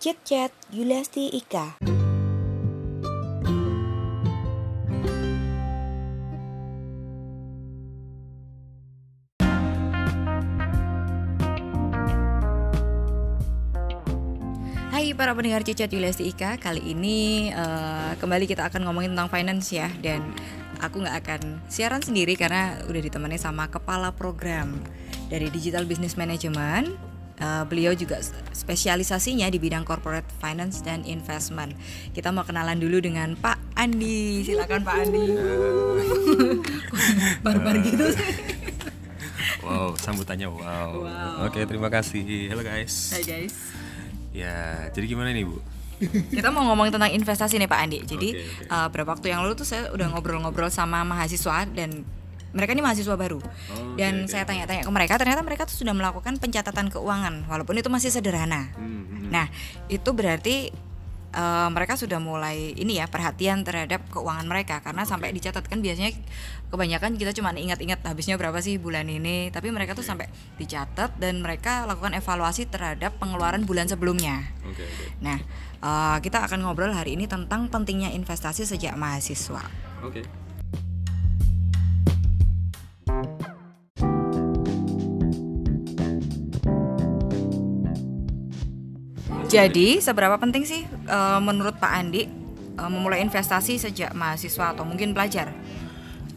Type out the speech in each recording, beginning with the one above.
Chat Chat Yuliasti Ika. Hai para pendengar Cicat Yuliasti Ika, kali ini eh, kembali kita akan ngomongin tentang finance ya dan aku nggak akan siaran sendiri karena udah ditemani sama kepala program dari Digital Business Management. Eh, beliau juga spesialisasinya di bidang corporate finance dan investment. Kita mau kenalan dulu dengan Pak Andi. Silakan Pak Andi. Barbar gitu sih. Wow, sambutannya wow. Wow. Oke, terima kasih. Halo guys. Hai guys. Ya, jadi gimana nih, Bu? Kita mau ngomongin tentang investasi nih Pak Andi. Jadi Oke, oke. uh, beberapa waktu yang lalu tuh saya udah ngobrol-ngobrol sama mahasiswa dan mereka ini mahasiswa baru. Oh, dan oke. saya tanya-tanya ke mereka, ternyata mereka tuh sudah melakukan pencatatan keuangan walaupun itu masih sederhana. Hmm, hmm. Nah, itu berarti uh, mereka sudah mulai ini ya perhatian terhadap keuangan mereka karena sampai dicatat kan biasanya kebanyakan kita cuma ingat-ingat habisnya berapa sih bulan ini, tapi mereka tuh sampai dicatat dan mereka lakukan evaluasi terhadap pengeluaran bulan sebelumnya. Oke, oke. Nah, eh, kita akan ngobrol hari ini tentang pentingnya investasi sejak mahasiswa. Oke. Jadi, seberapa penting sih eh, menurut Pak Andi eh, memulai investasi sejak mahasiswa atau mungkin pelajar?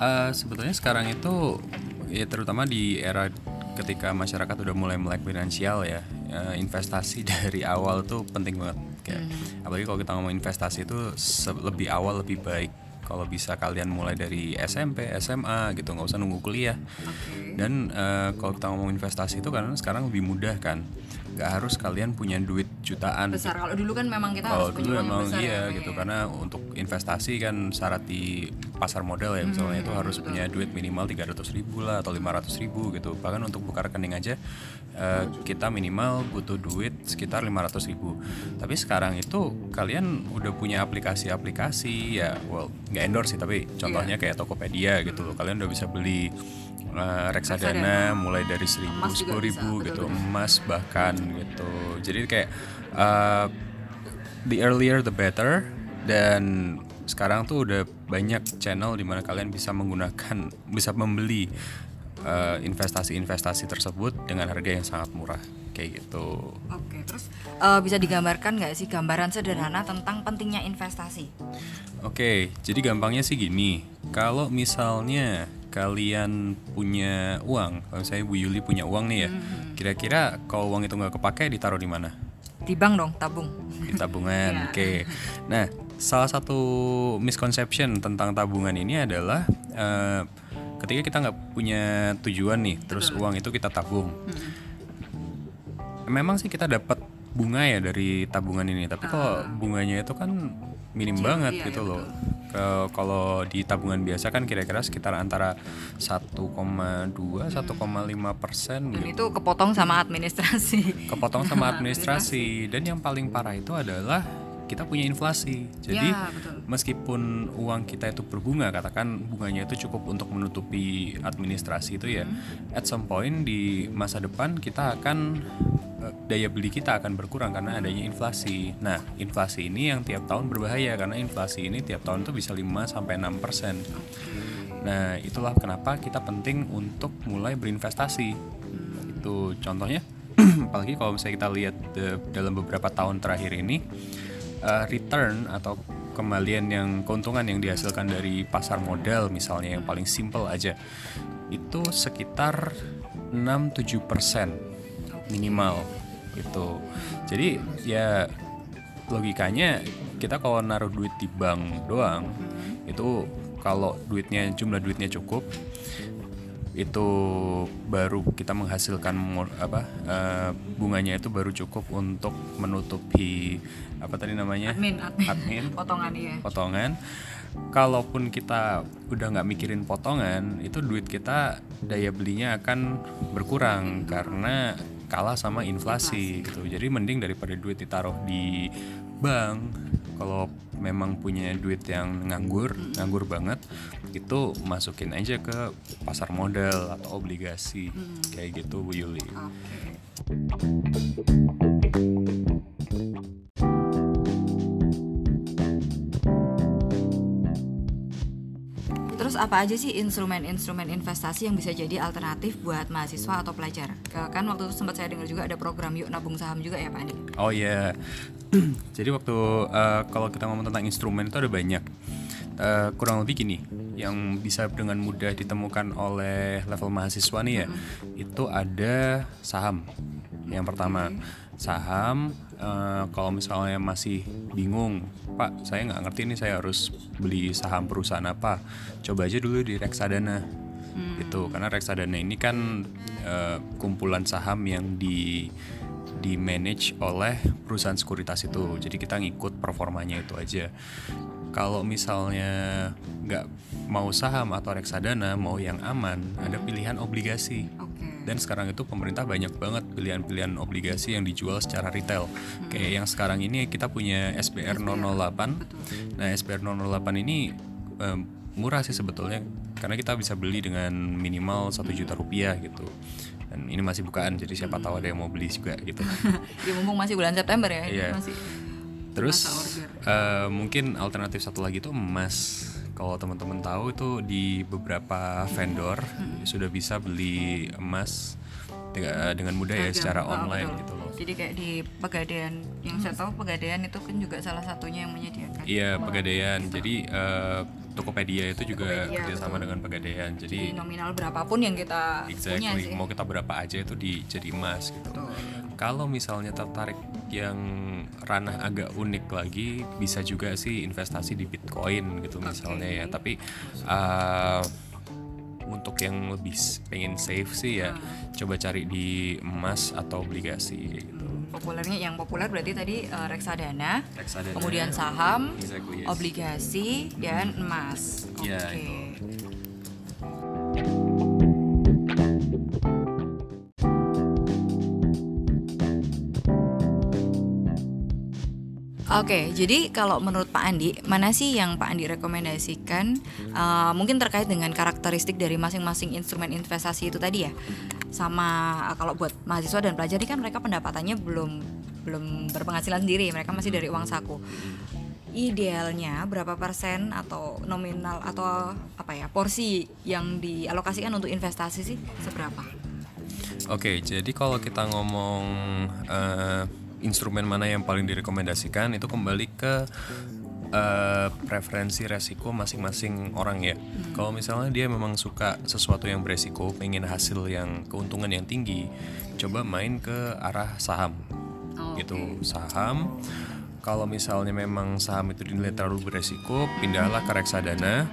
Eh, sebetulnya sekarang itu ya terutama di era ketika masyarakat udah mulai melek finansial ya, eh, investasi dari awal tuh penting banget. Kayak, Apalagi kalau kita ngomong investasi itu lebih awal lebih baik. Kalau bisa kalian mulai dari SMP, SMA gitu, nggak usah nunggu kuliah. Dan eh, kalau kita ngomong investasi itu karena sekarang lebih mudah kan, nggak harus kalian punya duit jutaan. Besar. kalau dulu kan memang kita Kalau harus dulu uang yang emang besar iya ya, gitu Pak, karena untuk investasi kan syarat di pasar modal ya misalnya itu harus punya duit minimal 300 ribu lah atau 500 ribu gitu. Bahkan untuk buka rekening aja eh, kita minimal butuh duit sekitar 500 ribu. Tapi sekarang itu kalian udah punya aplikasi-aplikasi ya well nggak endorse sih tapi contohnya kayak Tokopedia gitu loh. Kalian udah bisa beli eh, reksadana mulai dari seribu sepuluh ribu bisa, gitu emas bahkan gitu jadi kayak uh, the earlier the better dan sekarang tuh udah banyak channel di mana kalian bisa menggunakan bisa membeli uh, investasi-investasi tersebut dengan harga yang sangat murah kayak gitu. Oke, terus eh, bisa digambarkan nggak sih gambaran sederhana tentang pentingnya investasi? Oke, jadi gampangnya sih gini. Kalau misalnya kalian punya uang, kalau saya Bu Yuli punya uang nih ya, kira-kira kalau uang itu nggak kepake ditaruh di mana? Di bank dong, tabung. di tabungan. Oke. Nah, salah satu misconception tentang tabungan ini adalah eh, ketika kita nggak punya tujuan nih, terus uang itu kita tabung. Memang sih kita dapat bunga ya dari tabungan ini, tapi kalau bunganya itu kan minim banget iya, gitu iya, loh. Ke- kalau di tabungan biasa kan kira-kira sekitar antara 1,2 1,5 persen Dan gitu. itu kepotong sama administrasi. kepotong sama administrasi. Dan yang paling parah itu adalah kita punya inflasi. Jadi Ya, betul. meskipun uang kita itu berbunga katakan bunganya itu cukup untuk menutupi administrasi itu ya at some point di masa depan kita akan eh, daya beli kita akan berkurang karena adanya inflasi. Nah inflasi ini yang tiap tahun berbahaya karena inflasi ini tiap tahun tuh bisa 5 sampai 6 persen. Nah, itulah kenapa kita penting untuk mulai berinvestasi. Itu contohnya, apalagi kalau misalnya kita lihat de- dalam beberapa tahun terakhir ini, eh, return atau kembalian yang keuntungan yang dihasilkan dari pasar modal misalnya yang paling simple aja, itu sekitar 6-7 persen minimal gitu. Jadi ya logikanya kita kalau naruh duit di bank doang itu kalau duitnya jumlah duitnya cukup itu baru kita menghasilkan apa eh, bunganya itu baru cukup untuk menutupi apa tadi namanya Admin, admin. admin Potongan ya. potongan kalaupun kita udah nggak mikirin potongan itu duit kita daya belinya akan berkurang karena kalah sama inflasi gitu. Jadi mending daripada duit ditaruh di bank kalau memang punya duit yang nganggur nganggur banget itu masukin aja ke pasar modal atau obligasi. Kayak gitu Bu Yuli. Oke. Apa aja sih instrumen-instrumen investasi yang bisa jadi alternatif buat mahasiswa atau pelajar? Kan waktu itu sempat saya dengar juga ada program yuk nabung saham juga ya Pak Andi. Oh iya. Jadi waktu eh, kalau kita ngomong tentang instrumen itu ada banyak. Eh, kurang lebih gini, yang bisa dengan mudah ditemukan oleh level mahasiswa nih ya, itu ada saham. Yang pertama, saham. eh, kalau misalnya masih bingung, Pak, saya nggak ngerti nih saya harus beli saham perusahaan apa. Coba aja dulu di reksadana. Itu karena reksadana ini kan eh, kumpulan saham yang di di manage oleh perusahaan sekuritas itu jadi kita ngikut performanya itu aja kalau misalnya nggak mau saham atau reksadana mau yang aman ada pilihan obligasi. Dan sekarang itu pemerintah banyak banget pilihan-pilihan obligasi yang dijual secara retail. Kayak yang sekarang ini kita punya SPR 008 nah SPR 008 ini em, murah sih sebetulnya karena kita bisa beli dengan minimal satu juta rupiah gitu. Dan ini masih bukaan jadi siapa tahu ada yang mau beli juga gitu. Ya mumpung masih bulan September ya, Iya. masih Terus eh, mungkin alternatif satu lagi itu emas. Kalau teman-teman tahu itu di beberapa vendor sudah bisa beli emas dengan mudah ya secara oh, online betul. gitu loh. Jadi kayak di Pegadaian, yang saya tahu Pegadaian itu kan juga salah satunya yang menyediakan. Iya pegadaian. Jadi eh, Tokopedia itu juga Tokopedia, kerjasama dengan pegadaian. Jadi Jadi nominal berapapun yang kita punya exactly sih. mau kita berapa aja itu di jadi emas gitu. Kalau misalnya tertarik yang ranah agak unik lagi, bisa juga sih investasi di Bitcoin gitu misalnya ya. Tapi uh, untuk yang lebih pengen safe sih ya, coba cari di emas atau obligasi gitu. Populernya yang populer berarti tadi eh, reksadana, Reksadana. kemudian saham, Exactly, yes. obligasi dan emas. Oke. Iya, Oke, jadi kalau menurut Pak Andi, mana sih yang Pak Andi rekomendasikan eh, mungkin terkait dengan karakteristik dari masing-masing instrumen investasi itu tadi ya? Sama eh, kalau buat mahasiswa dan pelajar ini kan mereka pendapatannya belum belum berpenghasilan sendiri, mereka masih dari uang saku. Idealnya berapa persen atau nominal atau apa ya porsi yang dialokasikan untuk investasi sih seberapa? Oke, jadi kalau kita ngomong eh, instrumen mana yang paling direkomendasikan itu kembali ke eh, preferensi resiko masing-masing orang ya. Kalau misalnya dia memang suka sesuatu yang beresiko, pengen hasil yang keuntungan yang tinggi, coba main ke arah saham. Oh, gitu, saham. Kalau misalnya memang saham itu dinilai terlalu beresiko, pindahlah ke reksadana.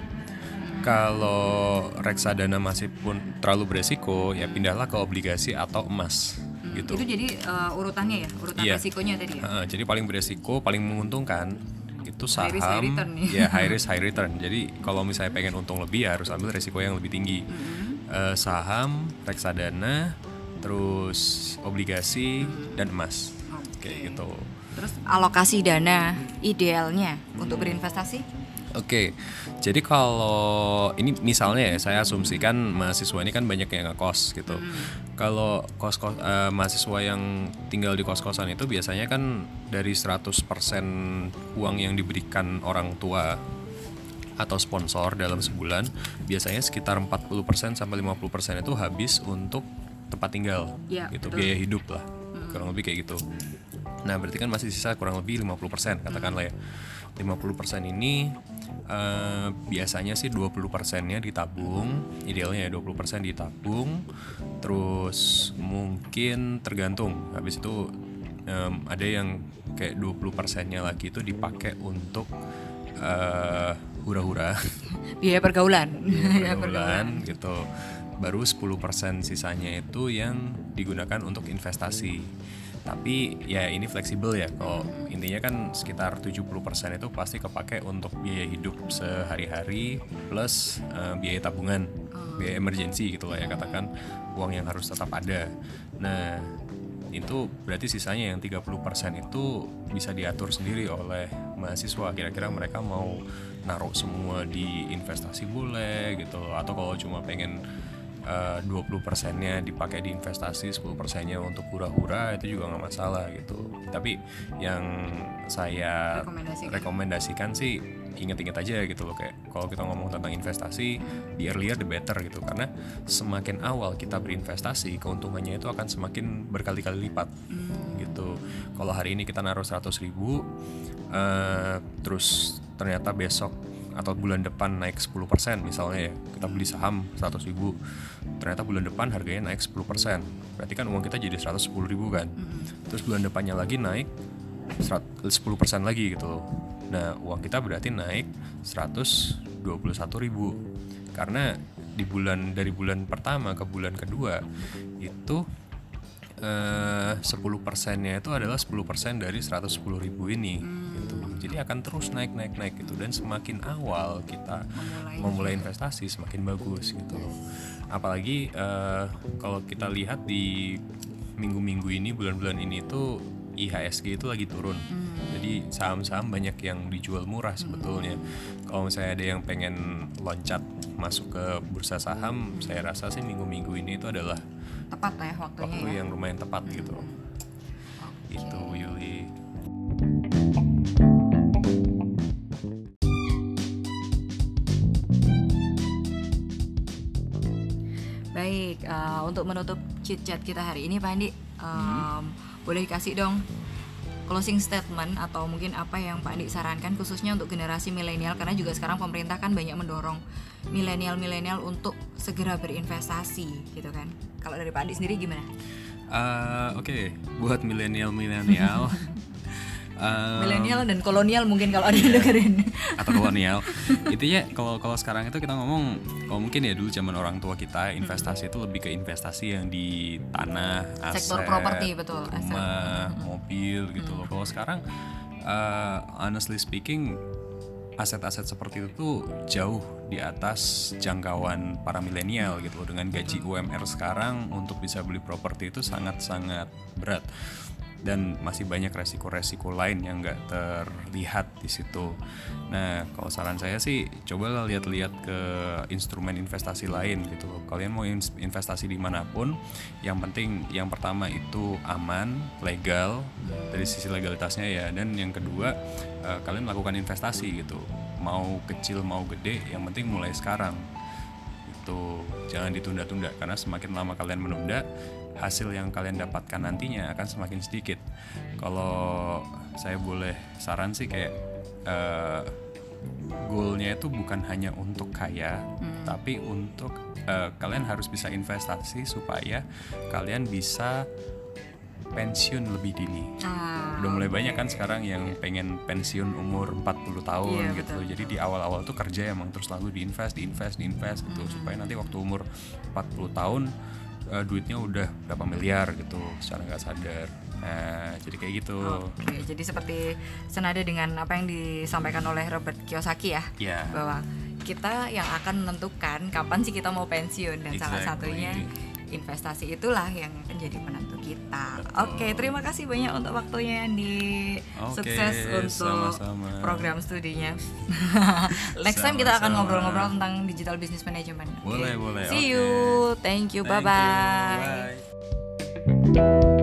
Kalau reksadana masih pun terlalu beresiko, ya pindahlah ke obligasi atau emas gitu. Itu jadi eh, urutannya ya, urutan Iya. resikonya tadi ya. Heeh, jadi paling beresiko, paling menguntungkan itu saham, High risk, high return nih. ya high risk high return. Jadi kalau misalnya pengen untung lebih ya harus ambil resiko yang lebih tinggi. Mm-hmm. Eh, saham, reksadana, terus obligasi dan emas, kayak gitu. Terus alokasi dana idealnya untuk berinvestasi? Oke, jadi kalau ini misalnya ya saya asumsikan mahasiswa ini kan banyak yang ngekos gitu. Kalau kos kos eh, mahasiswa yang tinggal di kos kosan itu biasanya kan dari 100% uang yang diberikan orang tua atau sponsor dalam sebulan biasanya sekitar 40% sampai 50% itu habis untuk tempat tinggal Ya, gitu betul. biaya hidup lah kurang lebih kayak gitu nah berarti kan masih sisa kurang lebih 50% katakanlah ya 50% ini eh, biasanya sih 20% nya ditabung idealnya ya 20% ditabung terus mungkin tergantung habis itu em, ada yang kayak 20% nya lagi itu dipakai untuk eh, hura-hura Biaya pergaulan. Iya, pergaulan gitu. Baru 10% sisanya itu yang digunakan untuk investasi. Tapi ya ini fleksibel ya. Kalau intinya kan sekitar 70% itu pasti kepake untuk biaya hidup sehari-hari plus eh, biaya tabungan, biaya emergency gitu lah ya katakan uang yang harus tetap ada. Nah, itu berarti sisanya yang 30% itu bisa diatur sendiri oleh mahasiswa kira-kira mereka mau naruh semua di investasi boleh gitu atau kalau cuma pengen eh, 20 persennya dipakai di investasi 10 persennya untuk hura-hura itu juga nggak masalah gitu. Tapi yang saya Rekomendasikan. rekomendasikan sih inget-inget aja gitu loh kayak kalau kita ngomong tentang investasi the earlier the better gitu. Karena semakin awal kita berinvestasi keuntungannya itu akan semakin berkali-kali lipat gitu. Kalau hari ini kita naruh 100 ribu eh, terus ternyata besok atau bulan depan naik 10% misalnya ya. Kita beli saham 100 ribu ternyata bulan depan harganya naik 10% berarti kan uang kita jadi 110 ribu kan. Terus bulan depannya lagi naik 10% lagi gitu loh. Nah uang kita berarti naik 121 ribu. Karena di bulan dari bulan pertama ke bulan kedua itu eh, 10 persennya itu adalah 10 persen dari 110 ribu ini. Gitu. Jadi akan terus naik naik naik gitu. Dan semakin awal kita memulai, investasi. semakin bagus gitu loh. Apalagi eh, kalau kita lihat di minggu-minggu ini bulan-bulan ini tuh IHSG itu lagi turun. Jadi saham-saham banyak yang dijual murah sebetulnya. Kalau misalnya ada yang pengen loncat masuk ke bursa saham saya rasa sih minggu-minggu ini itu adalah tepat ya waktunya waktu ya. yang lumayan tepat gitu. Itu Yuli Baik, eh, untuk menutup chit chat kita hari ini Pak Andi, em, boleh dikasih dong closing statement atau mungkin apa yang Pak Andi sarankan khususnya untuk generasi milenial karena juga sekarang pemerintah kan banyak mendorong milenial-milenial untuk segera berinvestasi gitu kan. Kalau dari Pak Andi sendiri gimana? Eh, Oke, buat milenial-milenial Milenial dan kolonial mungkin kalau ada yang dengerin. atau kolonial. Intinya kalau kalau sekarang itu kita ngomong kalau mungkin ya dulu zaman orang tua kita investasi itu lebih ke investasi yang di tanah aset Sektor properti, betul, aset. rumah mobil gitu loh. Kalau sekarang uh, honestly speaking aset-aset seperti itu tuh jauh di atas jangkauan para milenial gitu loh. Dengan gaji UMR sekarang untuk bisa beli properti itu sangat-sangat berat dan masih banyak resiko-resiko lain yang nggak terlihat di situ. Nah, kalau saran saya sih cobalah lihat-lihat ke instrumen investasi lain gitu. Kalian mau investasi di mana pun, yang penting yang pertama itu aman, legal dari sisi legalitasnya ya, dan yang kedua eh, kalian melakukan investasi gitu. Mau kecil mau gede, yang penting mulai sekarang itu jangan ditunda-tunda karena semakin lama kalian menunda hasil yang kalian dapatkan nantinya akan semakin sedikit. Kalau saya boleh saran sih kayak eh, goalnya itu bukan hanya untuk kaya tapi untuk eh, kalian harus bisa investasi supaya kalian bisa pensiun lebih dini. Ah, udah mulai banyak kan sekarang yang pengen pensiun umur 40 tahun Iya, gitu. betul, jadi di awal-awal tuh kerja emang terus lalu diinvest diinvest diinvest gitu. Hmm. supaya nanti waktu umur 40 tahun eh, duitnya udah berapa miliar gitu secara nggak sadar. Nah jadi kayak gitu. Oke, jadi seperti senada dengan apa yang disampaikan oleh Robert Kiyosaki ya, ya bahwa kita yang akan menentukan kapan sih kita mau pensiun dan salah Exactly. satunya investasi itulah yang akan jadi penentu kita. Betul. Oke, terima kasih banyak untuk waktunya Andi. Oke, Sukses untuk sama-sama. program studinya. Next time kita akan Sama-sama. ngobrol-ngobrol tentang digital business management. Oke. Boleh, boleh. See Oke. you. Thank you. Thank you. Bye-bye. Bye.